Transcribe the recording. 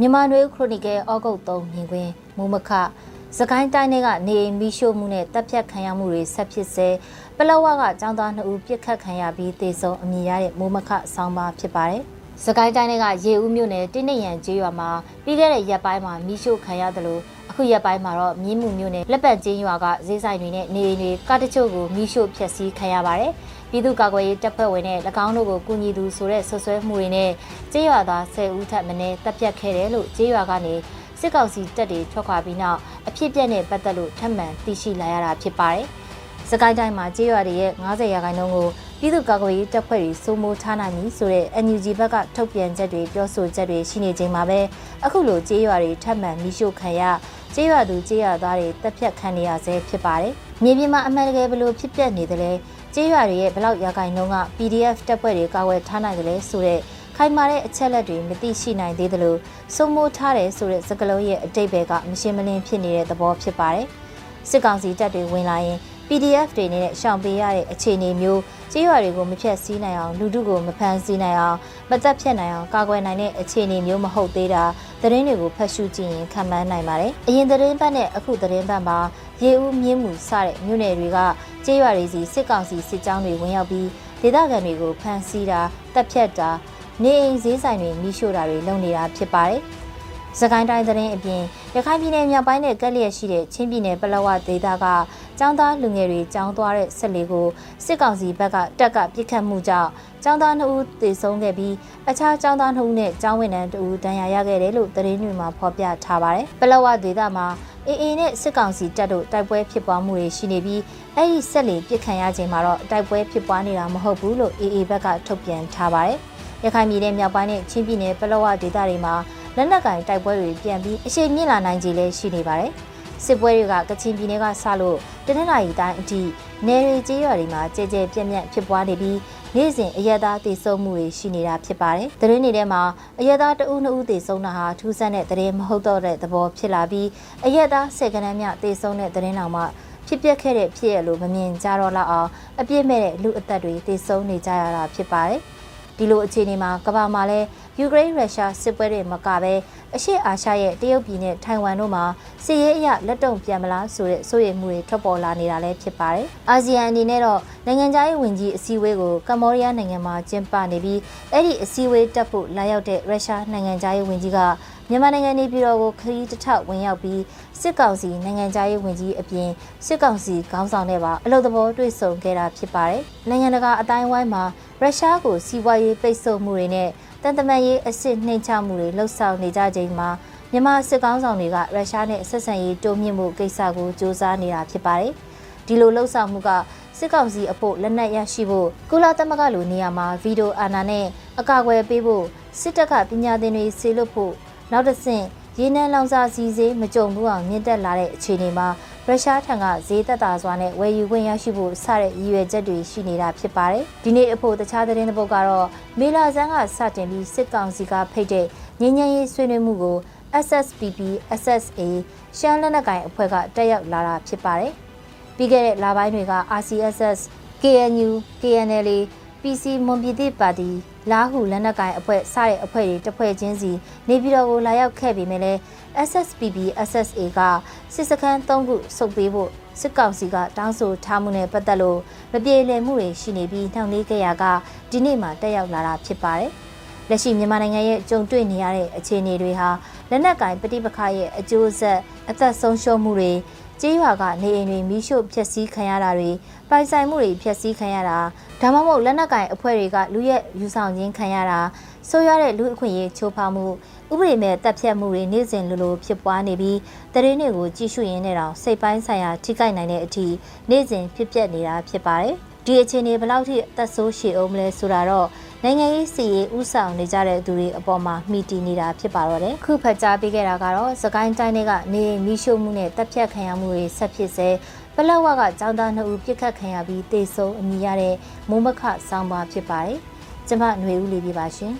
မြန်မာနွေဦးခရိုနီကယ်ဩဂုတ်3မြင်ကွင်းမူမခစကိုင်းတိုင်းတွေကနေအိမ်မီရှို့မှုနဲ့တပ်ဖြတ်ခံရမှုတွေဆက်ဖြစ်စေပလောဝကចောင်းသား2ဦးပြစ်ခတ်ခံရပြီးတေဆုံးအမည်ရတဲ့မူမခဆောင်းပါဖြစ်ပါတယ်။ စကိုင်းတိုင်းတွေကရေဦးမြို့နယ်တင်းနေရန်ကျေးရွာမှာပြီးခဲ့တဲ့ရက်ပိုင်းမှာမီးရှို့ခံရတယ်လို့အခုရက်ပိုင်းမှာတော့မြင်းမှုမြို့နယ်လက်ပတ်ကျင်းရွာကဈေးဆိုင်တွေနဲ့နေအိမ်တွေကားတချို့ကိုမီးရှို့ဖျက်ဆီးခံရပါတယ်။ပြည်သူ့ကာကွယ်ရေးတပ်ဖွဲ့ဝင်နဲ့၎င်းတို့ကိုကူညီသူဆိုတဲ့ဆွဆွဲမှုတွေနဲ့ကျေးရွာသား10ဦးထပ်မင်းတပ်ပြတ်ခဲ့တယ်လို့ကျေးရွာကနေစစ်ကောင်စီတပ်တွေထွက်ခွာပြီးနောက်အဖြစ်ပြက်နဲ့ပတ်သက်လို့ထပ်မံသိရှိလာရတာဖြစ်ပါတယ်။စကိုင်းတိုင်းမှာကျေးရွာတွေရဲ့90ရာခိုင်နှုန်းကို ပြည်သူ့ကာကွယ်ရေးတပ်ဖွဲ့တွေစိုးမိုးထားနိုင်ပြီဆိုတဲ့ NUG ဘက်ကထုတ်ပြန်ချက်တွေပြောဆိုချက်တွေရှိနေချိန်မှာပဲအခုလိုကျေးရွာတွေထပ်မံမိရှို့ခံရကျေးရွာသူကျေးရွာသားတွေတပ်ဖြတ်ခံနေရဆဲဖြစ်ပါတယ်။မြေပြင်မှာအမှန်တကယ်ဘလို့ဖြစ်ပျက်နေတယ်လဲကျေးရွာတွေရဲ့ဘလောက်ရာခိုင်နှုန်းက PDF တပ်ဖွဲ့တွေကာကွယ်ထားနိုင်တယ်လဲဆိုတဲ့ခိုင်မာတဲ့အချက်လက်တွေမသိရှိနိုင်သေးသလိုစိုးမိုးထားတယ်ဆိုတဲ့စကားလုံးရဲ့အတိတ်ဘက်ကမရှင်းမလင်းဖြစ်နေတဲ့သဘောဖြစ်ပါတယ်။စစ်ကောင်စီတပ်တွေဝင်လာရင် PDF တွေနဲ့ရှောင်ပေးရတဲ့အခြေအနေမျိုးကြေးရွာတွေကိုမဖြတ်စည်းနိုင်အောင်လူထုကိုမဖမ်းဆီးနိုင်အောင်မသက်ဖြတ်နိုင်အောင်ကာကွယ်နိုင်တဲ့အခြေအနေမျိုးမဟုတ်သေးတာသတင်းတွေကိုဖတ်ရှုကြည့်ရင်ခံမှန်းနိုင်ပါတယ်။အရင်သတင်းပတ်နဲ့အခုသတင်းပတ်မှာရေဦးမြင်းမှုစတဲ့မြို့နယ်တွေကကြေးရွာတွေစီစစ်ကောင်စီစစ်ကြောင်းတွေဝင်ရောက်ပြီးဒေသခံတွေကိုဖမ်းဆီးတာတပ်ဖြတ်တာနေအိမ်ဈေးဆိုင်တွေမိရှို့တာတွေလုပ်နေတာဖြစ်ပါတယ်။ စကိုင်းတိုင်းသတင်းအပြင်ရခိုင်ပြည်နယ်မြောက်ပိုင်းနဲ့ကက်လျက်ရှိတဲ့ချင်းပြည်နယ်ပလောဝဒေသကကျောင်းသားလူငယ်တွေကျောင်းသွားတဲ့ဆက်လေးကိုစစ်ကောင်စီဘက်ကတက်ကပြစ်ခတ်မှုကြောင့်ကျောင်းသား2ဦးသေဆုံးခဲ့ပြီးအခြားကျောင်းသား2ဦးနဲ့ကျောင်းဝန်ထမ်း2ဦးဒဏ်ရာရခဲ့တယ်လို့သတင်းတွေမှာဖော်ပြထားပါတယ်။ပလောဝဒေသမှာအေအေနဲ့စစ်ကောင်စီတပ်တို့တိုက်ပွဲဖြစ်ပွားမှုတွေရှိနေပြီးအဲ့ဒီဆက်လေးပြစ်ခံရချိန်မှာတော့တိုက်ပွဲဖြစ်ပွားနေတာမဟုတ်ဘူးလို့အေအေဘက်ကထုတ်ပြန်ထားပါတယ်။ရခိုင်ပြည်နယ်မြောက်ပိုင်းနဲ့ချင်းပြည်နယ်ပလောဝဒေသတွေမှာ လက်နက်ကင်တိုက်ပွဲတွေပြန်ပြီးအရှိန်မြင့်လာနိုင်ကြလေရှိနေပါတယ်။စစ်ပွဲတွေကကချင်ပြည်နယ်ကဆလို့တနင်္လာရီတိုင်းအထိနယ်ရီကျေးရွာတွေမှာကြဲကြဲပြန့်ပြန့်ဖြစ်ပွားနေပြီးနေ့စဉ်အရက်သားတည်ဆုံမှုတွေရှိနေတာဖြစ်ပါတယ်။သတင်းတွေထဲမှာအရက်သားတဦးနှစ်ဦးတည်ဆုံတာဟာထူးဆန်းတဲ့သတင်းမဟုတ်တော့တဲ့သဘောဖြစ်လာပြီးအရက်သားဆယ်ကနန်းမြတည်ဆုံတဲ့သတင်းတော်မှာဖြစ်ပျက်ခဲ့တဲ့ဖြစ်ရလို့မမြင်ကြတော့လောက်အောင်အပြစ်မဲ့တဲ့လူအသက်တွေတည်ဆုံနေကြရတာဖြစ်ပါတယ်။ဒီလိုအခြေအနေမှာကမ္ဘာမှာလည်း ယူကရိန်းရုရှားစစ်ပွဲတွေမကဘဲအရှေ့အာရှရဲ့တရုတ်ပြည်နဲ့ထိုင်ဝမ်တို့မှာစစ်ရေးအရလက်တုံပြန်မလားဆိုတဲ့စိုးရိမ်မှုတွေထွက်ပေါ်လာနေတာလည်းဖြစ်ပါတယ်။အာဆီယံအနေနဲ့တော့နိုင်ငံခြားရေးဝန်ကြီးအစည်းအဝေးကိုကမ္ဘောဒီးယားနိုင်ငံမှာကျင်းပနေပြီးအဲ့ဒီအစည်းအဝေးတက်ဖို့လာရောက်တဲ့ရုရှားနိုင်ငံခြားရေးဝန်ကြီးကမြန်မာနိုင်ငံနေပြည်တော်ကိုခရီးတစ်ထောက်ဝင်ရောက်ပြီးစစ်ကောင်စီနိုင်ငံခြားရေးဝန်ကြီးအပြင်စစ်ကောင်စီခေါင်းဆောင်နဲ့ပါအလို့သဘောတွေ့ဆုံခဲ့တာဖြစ်ပါတယ်။နိုင်ငံတကာအတိုင်းဝိုင်းမှာရုရှားကိုစီးပွားရေးပိတ်ဆို့မှုတွေနဲ့ တန်တမန်ရေးအစ်စ်နှိမ်ချမှုတွေလှုပ်ဆောင်နေကြချိန်မှာမြန်မာစစ်ကောင်ဆောင်တွေကရုရှားနဲ့ဆက်ဆံရေးတိုးမြင့်မှုကိစ္စကိုစ조사နေတာဖြစ်ပါတယ်။ဒီလိုလှုပ်ဆောင်မှုကစစ်ကောင်စီအဖို့လက်နက်ရရှိဖို့ကုလသမဂ္ဂလိုနေရာမှာဗီဒီယိုအာဏာနဲ့အကာအကွယ်ပေးဖို့စစ်တပ်ကပညာသင်တွေဆေလွတ်ဖို့နောက်တစ်ဆင့်ရေနံလောင်စာစီစေးမကြုံဘူးအောင်မြင့်တက်လာတဲ့အခြေအနေမှာ ရုရှားထံကဈေးသက်သာစွာနဲ့ဝယ်ယူခွင့်ရရှိဖို့စတဲ့ရည်ရွယ်ချက်တွေရှိနေတာဖြစ်ပါတယ်။ဒီနေ့အဖို့တခြားသတင်းတစ်ပုဒ်ကတော့မေလာဇန်ကစတင်ပြီးစစ်ကောင်စီကဖိတ်တဲ့ငញ្ញမ်းရေးဆွေးနွေးမှုကို SSPP SSA ရှမ်းလက်နက်ကိုင်အဖွဲ့ကတက်ရောက်လာတာဖြစ်ပါတယ်။ပြီးခဲ့တဲ့လပိုင်းတွေက RCSS KNU KNL PC မွန်ပြည်သစ်ပါတီလာဟုလက်နက်ကိုင်အဖွဲ့စတဲ့အဖွဲ့တွေတဖွဲ့ချင်းစီနေပြည်တော်ကိုလာရောက်ခဲ့ပြီးမြဲလဲ SSPB SSA ကစစ်စခန်း၃ခုစုပ်ပေးဖို့စစ်ကောင်စီကတောင်းဆိုထားမှုနဲ့ပတ်သက်လို့မပြေလည်မှုတွေရှိနေပြီးနှောင့်နှေးကြရာကဒီနေ့မှတက်ရောက်လာတာဖြစ်ပါတယ်။လက်ရှိမြန်မာနိုင်ငံရဲ့ကြုံတွေ့နေရတဲ့အခြေအနေတွေဟာလက်နက်ကင်ပဋိပက္ခရဲ့အကျိုးဆက်အသက်ဆုံးရှုံးမှုတွေ ကြေးရွာကနေအိမ်တွေမိရှို့ဖျက်ဆီးခံရတာတွေပိုင်ဆိုင်မှုတွေဖျက်ဆီးခံရတာဒါမှမဟုတ်လက်နက်ကင်အဖွဲ့တွေကလူရဲ့ယူဆောင်ခြင်းခံရတာဆိုးရွားတဲ့လူအခွင့်အရေးချိုးဖောက်မှုဥပဒေမဲ့တပ်ဖြတ်မှုတွေနေ့စဉ်လိုလိုဖြစ်ပွားနေပြီးတရင်တွေကိုကြည့်ရှုရင်းနဲ့တောင်စိတ်ပိုင်းဆိုင်ရာထိခိုက်နိုင်တဲ့အထိနေ့စဉ်ဖြစ်ပျက်နေတာဖြစ်ပါတယ် ဒီအခြေအနေဘယ်လောက်ထိအသက်ဆိုးရှည်အောင်မလဲဆိုတာတော့နိုင်ငံရေးစီရေးဥဆောင်နေကြတဲ့သူတွေအပေါ်မှာမိတီနေတာဖြစ်ပါတော့တယ်ခုဖတ်ကြားပေးခဲ့တာကတော့စကိုင်းတိုင်းတွေကနေမီးရှို့မှုနဲ့တပ်ဖြတ်ခံရမှုတွေဆက်ဖြစ်စေပလက်ဝကចောင်းသားနှစ်ဦးပြစ်ခတ်ခံရပြီးတေဆုံးအမိရတဲ့မိုးမခဆောင်းပါဖြစ်ပါတယ်ကျမຫນွေဦးလေးပြပါရှင်